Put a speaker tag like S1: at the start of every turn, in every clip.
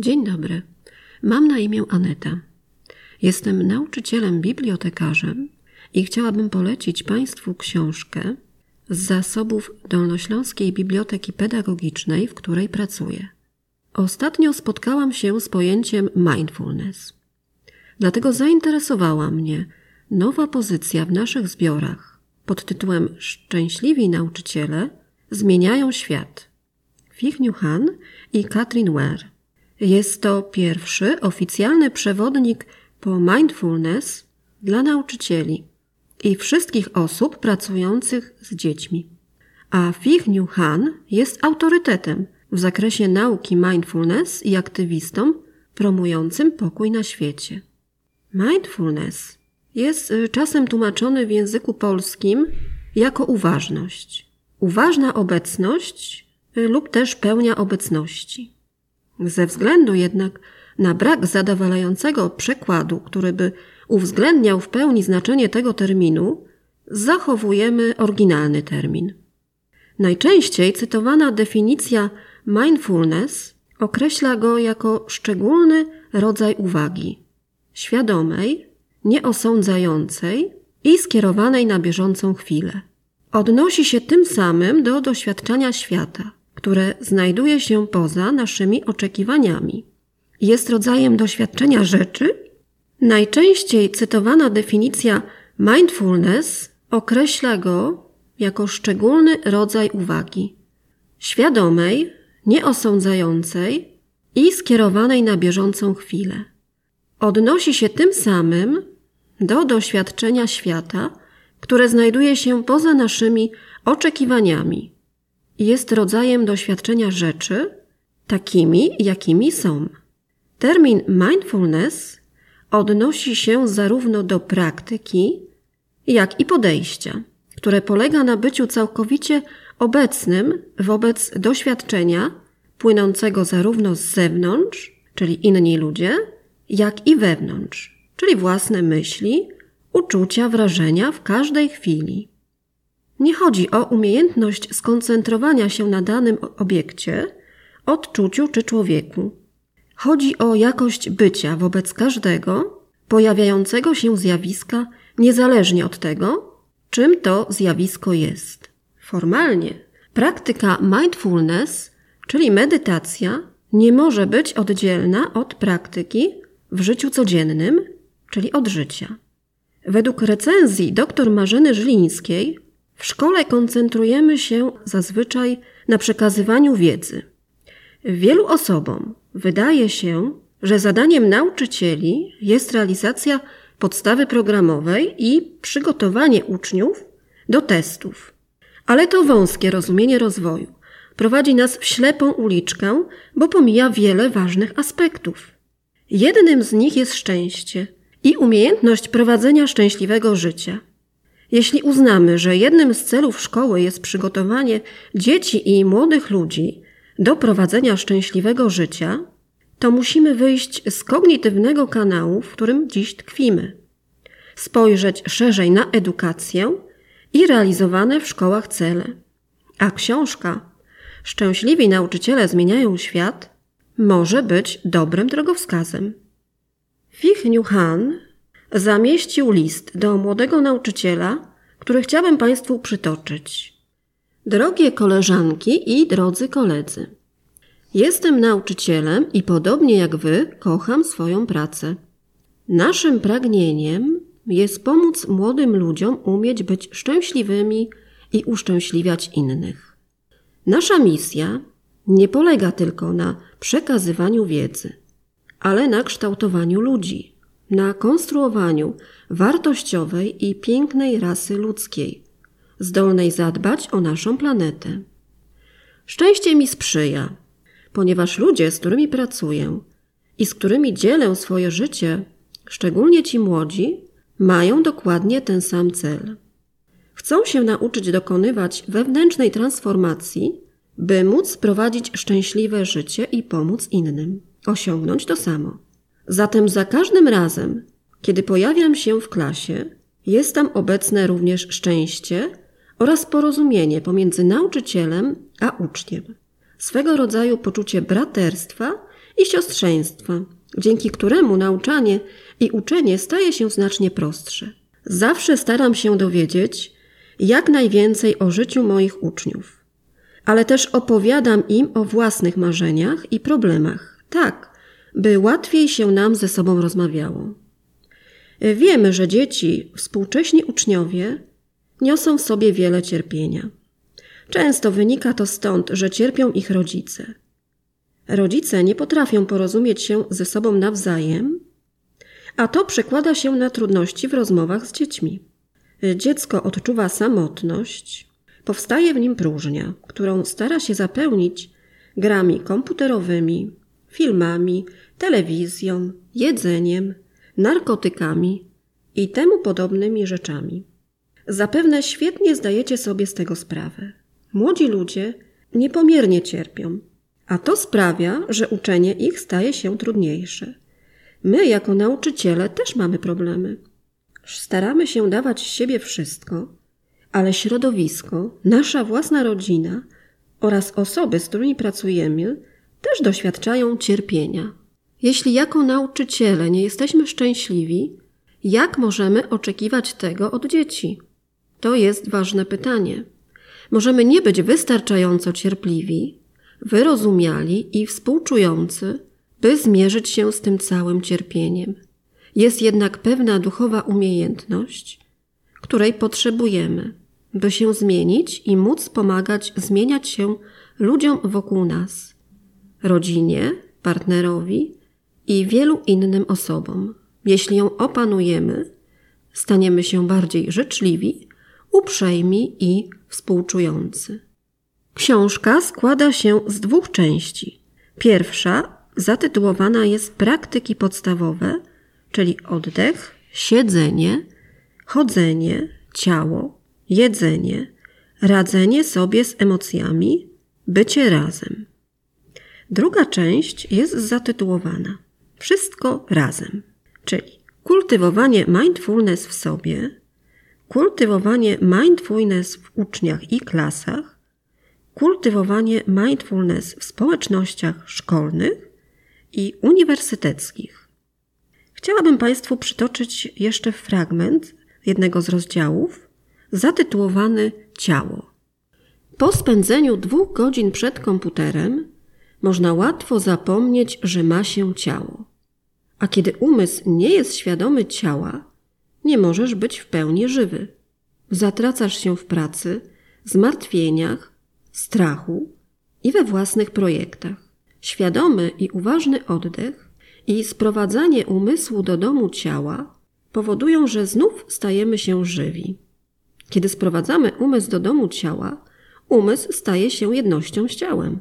S1: Dzień dobry. Mam na imię Aneta. Jestem nauczycielem bibliotekarzem i chciałabym polecić Państwu książkę z zasobów Dolnośląskiej Biblioteki Pedagogicznej, w której pracuję. Ostatnio spotkałam się z pojęciem mindfulness. Dlatego zainteresowała mnie nowa pozycja w naszych zbiorach pod tytułem Szczęśliwi nauczyciele zmieniają świat. Fich Han i Katrin Ware. Jest to pierwszy oficjalny przewodnik po mindfulness dla nauczycieli i wszystkich osób pracujących z dziećmi. A Fich Han jest autorytetem w zakresie nauki mindfulness i aktywistą promującym pokój na świecie. Mindfulness jest y, czasem tłumaczony w języku polskim jako uważność. Uważna obecność y, lub też pełnia obecności. Ze względu jednak na brak zadowalającego przekładu, który by uwzględniał w pełni znaczenie tego terminu, zachowujemy oryginalny termin. Najczęściej cytowana definicja mindfulness określa go jako szczególny rodzaj uwagi, świadomej, nieosądzającej i skierowanej na bieżącą chwilę. Odnosi się tym samym do doświadczenia świata, które znajduje się poza naszymi oczekiwaniami. Jest rodzajem doświadczenia rzeczy. Najczęściej cytowana definicja mindfulness określa go jako szczególny rodzaj uwagi, świadomej, nieosądzającej i skierowanej na bieżącą chwilę. Odnosi się tym samym do doświadczenia świata, które znajduje się poza naszymi oczekiwaniami jest rodzajem doświadczenia rzeczy takimi, jakimi są. Termin mindfulness odnosi się zarówno do praktyki, jak i podejścia, które polega na byciu całkowicie obecnym wobec doświadczenia płynącego zarówno z zewnątrz, czyli inni ludzie, jak i wewnątrz, czyli własne myśli, uczucia, wrażenia w każdej chwili. Nie chodzi o umiejętność skoncentrowania się na danym obiekcie, odczuciu czy człowieku. Chodzi o jakość bycia wobec każdego pojawiającego się zjawiska, niezależnie od tego, czym to zjawisko jest. Formalnie praktyka mindfulness, czyli medytacja, nie może być oddzielna od praktyki w życiu codziennym, czyli od życia. Według recenzji dr Marzyny Żlińskiej w szkole koncentrujemy się zazwyczaj na przekazywaniu wiedzy. Wielu osobom wydaje się, że zadaniem nauczycieli jest realizacja podstawy programowej i przygotowanie uczniów do testów. Ale to wąskie rozumienie rozwoju prowadzi nas w ślepą uliczkę, bo pomija wiele ważnych aspektów. Jednym z nich jest szczęście i umiejętność prowadzenia szczęśliwego życia. Jeśli uznamy, że jednym z celów szkoły jest przygotowanie dzieci i młodych ludzi do prowadzenia szczęśliwego życia, to musimy wyjść z kognitywnego kanału, w którym dziś tkwimy. Spojrzeć szerzej na edukację i realizowane w szkołach cele. A książka Szczęśliwi nauczyciele zmieniają świat może być dobrym drogowskazem. Fich New Han zamieścił list do młodego nauczyciela, który chciałbym Państwu przytoczyć. Drogie koleżanki i drodzy koledzy, jestem nauczycielem i podobnie jak Wy kocham swoją pracę. Naszym pragnieniem jest pomóc młodym ludziom umieć być szczęśliwymi i uszczęśliwiać innych. Nasza misja nie polega tylko na przekazywaniu wiedzy, ale na kształtowaniu ludzi na konstruowaniu wartościowej i pięknej rasy ludzkiej, zdolnej zadbać o naszą planetę. Szczęście mi sprzyja, ponieważ ludzie, z którymi pracuję i z którymi dzielę swoje życie, szczególnie ci młodzi, mają dokładnie ten sam cel. Chcą się nauczyć dokonywać wewnętrznej transformacji, by móc prowadzić szczęśliwe życie i pomóc innym, osiągnąć to samo. Zatem za każdym razem, kiedy pojawiam się w klasie, jest tam obecne również szczęście oraz porozumienie pomiędzy nauczycielem a uczniem. Swego rodzaju poczucie braterstwa i siostrzeństwa, dzięki któremu nauczanie i uczenie staje się znacznie prostsze. Zawsze staram się dowiedzieć jak najwięcej o życiu moich uczniów, ale też opowiadam im o własnych marzeniach i problemach, tak, by łatwiej się nam ze sobą rozmawiało. Wiemy, że dzieci, współcześni uczniowie, niosą w sobie wiele cierpienia. Często wynika to stąd, że cierpią ich rodzice. Rodzice nie potrafią porozumieć się ze sobą nawzajem, a to przekłada się na trudności w rozmowach z dziećmi. Dziecko odczuwa samotność, powstaje w nim próżnia, którą stara się zapełnić grami komputerowymi, filmami, telewizją, jedzeniem, narkotykami i temu podobnymi rzeczami. Zapewne świetnie zdajecie sobie z tego sprawę. Młodzi ludzie niepomiernie cierpią, a to sprawia, że uczenie ich staje się trudniejsze. My, jako nauczyciele, też mamy problemy. Staramy się dawać z siebie wszystko, ale środowisko, nasza własna rodzina oraz osoby, z którymi pracujemy, też doświadczają cierpienia. Jeśli jako nauczyciele nie jesteśmy szczęśliwi, jak możemy oczekiwać tego od dzieci? To jest ważne pytanie. Możemy nie być wystarczająco cierpliwi, wyrozumiali i współczujący, by zmierzyć się z tym całym cierpieniem. Jest jednak pewna duchowa umiejętność, której potrzebujemy, by się zmienić i móc pomagać zmieniać się ludziom wokół nas, rodzinie, partnerowi i wielu innym osobom. Jeśli ją opanujemy, staniemy się bardziej życzliwi, uprzejmi i współczujący. Książka składa się z dwóch części. Pierwsza zatytułowana jest Praktyki podstawowe, czyli oddech, siedzenie, chodzenie, ciało, jedzenie, radzenie sobie z emocjami, bycie razem. Druga część jest zatytułowana Wszystko razem, czyli kultywowanie mindfulness w sobie, kultywowanie mindfulness w uczniach i klasach, kultywowanie mindfulness w społecznościach szkolnych i uniwersyteckich. Chciałabym Państwu przytoczyć jeszcze fragment jednego z rozdziałów zatytułowany Ciało. Po spędzeniu dwóch godzin przed komputerem można łatwo zapomnieć, że ma się ciało. A kiedy umysł nie jest świadomy ciała, nie możesz być w pełni żywy. Zatracasz się w pracy, zmartwieniach, strachu i we własnych projektach. Świadomy i uważny oddech i sprowadzanie umysłu do domu ciała powodują, że znów stajemy się żywi. Kiedy sprowadzamy umysł do domu ciała, umysł staje się jednością z ciałem.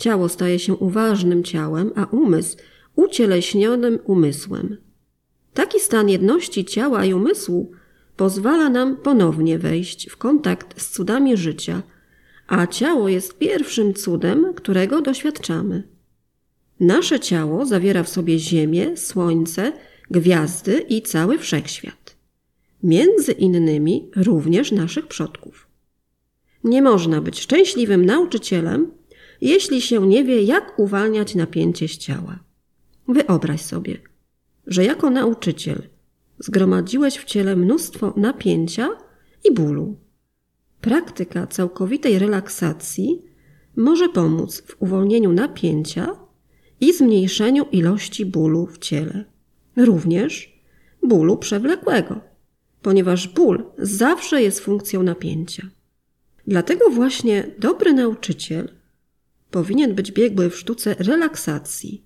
S1: Ciało staje się uważnym ciałem, a umysł ucieleśnionym umysłem. Taki stan jedności ciała i umysłu pozwala nam ponownie wejść w kontakt z cudami życia, a ciało jest pierwszym cudem, którego doświadczamy. Nasze ciało zawiera w sobie Ziemię, Słońce, gwiazdy i cały wszechświat. Między innymi również naszych przodków. Nie można być szczęśliwym nauczycielem, jeśli się nie wie, jak uwalniać napięcie z ciała. Wyobraź sobie, że jako nauczyciel zgromadziłeś w ciele mnóstwo napięcia i bólu. Praktyka całkowitej relaksacji może pomóc w uwolnieniu napięcia i zmniejszeniu ilości bólu w ciele, również bólu przewlekłego, ponieważ ból zawsze jest funkcją napięcia. Dlatego właśnie dobry nauczyciel powinien być biegły w sztuce relaksacji.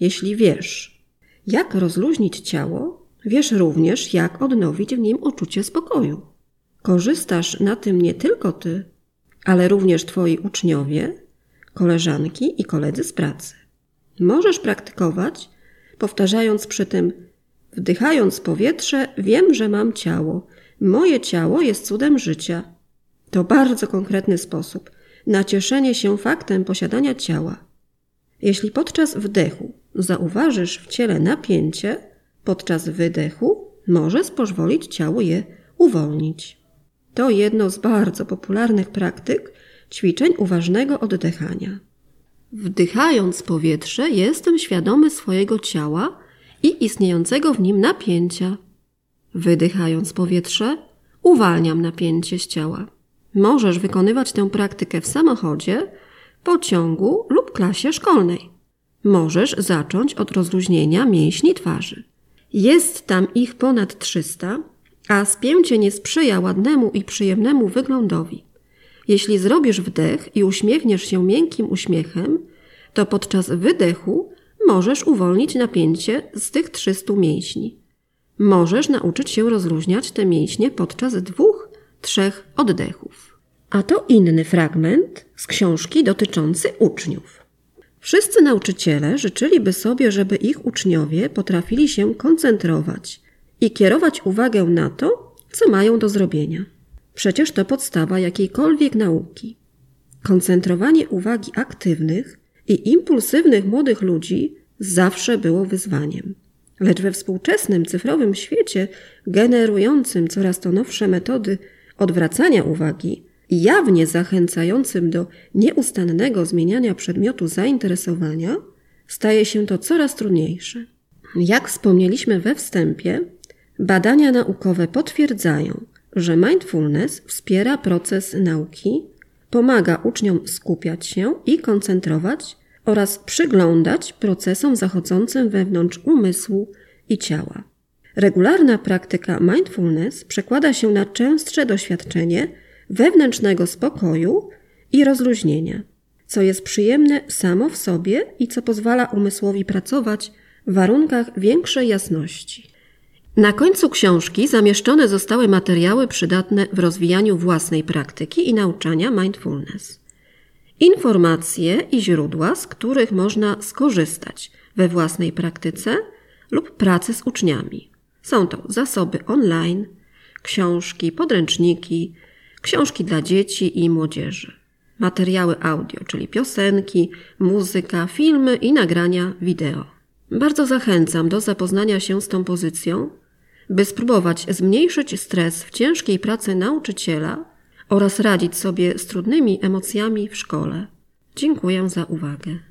S1: Jeśli wiesz, jak rozluźnić ciało, wiesz również, jak odnowić w nim uczucie spokoju. Korzystasz na tym nie tylko ty, ale również twoi uczniowie, koleżanki i koledzy z pracy. Możesz praktykować, powtarzając przy tym, wdychając powietrze, wiem, że mam ciało. Moje ciało jest cudem życia. To bardzo konkretny sposób na cieszenie się faktem posiadania ciała. Jeśli podczas wdechu zauważysz w ciele napięcie, podczas wydechu możesz pozwolić ciału je uwolnić. To jedno z bardzo popularnych praktyk ćwiczeń uważnego oddychania. Wdychając powietrze, jestem świadomy swojego ciała i istniejącego w nim napięcia. Wydychając powietrze, uwalniam napięcie z ciała. Możesz wykonywać tę praktykę w samochodzie, pociągu lub klasie szkolnej. Możesz zacząć od rozluźnienia mięśni twarzy. Jest tam ich ponad 300, a spięcie nie sprzyja ładnemu i przyjemnemu wyglądowi. Jeśli zrobisz wdech i uśmiechniesz się miękkim uśmiechem, to podczas wydechu możesz uwolnić napięcie z tych 300 mięśni. Możesz nauczyć się rozluźniać te mięśnie podczas dwóch, trzech oddechów. A to inny fragment z książki dotyczący uczniów. Wszyscy nauczyciele życzyliby sobie, żeby ich uczniowie potrafili się koncentrować i kierować uwagę na to, co mają do zrobienia. Przecież to podstawa jakiejkolwiek nauki. Koncentrowanie uwagi aktywnych i impulsywnych młodych ludzi zawsze było wyzwaniem. Lecz we współczesnym cyfrowym świecie, generującym coraz to nowsze metody odwracania uwagi jawnie zachęcającym do nieustannego zmieniania przedmiotu zainteresowania, staje się to coraz trudniejsze. Jak wspomnieliśmy we wstępie, badania naukowe potwierdzają, że mindfulness wspiera proces nauki, pomaga uczniom skupiać się i koncentrować oraz przyglądać procesom zachodzącym wewnątrz umysłu i ciała. Regularna praktyka mindfulness przekłada się na częstsze doświadczenie wewnętrznego spokoju i rozluźnienia, co jest przyjemne samo w sobie i co pozwala umysłowi pracować w warunkach większej jasności. Na końcu książki zamieszczone zostały materiały przydatne w rozwijaniu własnej praktyki i nauczania mindfulness. Informacje i źródła, z których można skorzystać we własnej praktyce lub pracy z uczniami. Są to zasoby online, książki, podręczniki, książki dla dzieci i młodzieży, materiały audio, czyli piosenki, muzyka, filmy i nagrania wideo. Bardzo zachęcam do zapoznania się z tą pozycją, by spróbować zmniejszyć stres w ciężkiej pracy nauczyciela oraz radzić sobie z trudnymi emocjami w szkole. Dziękuję za uwagę.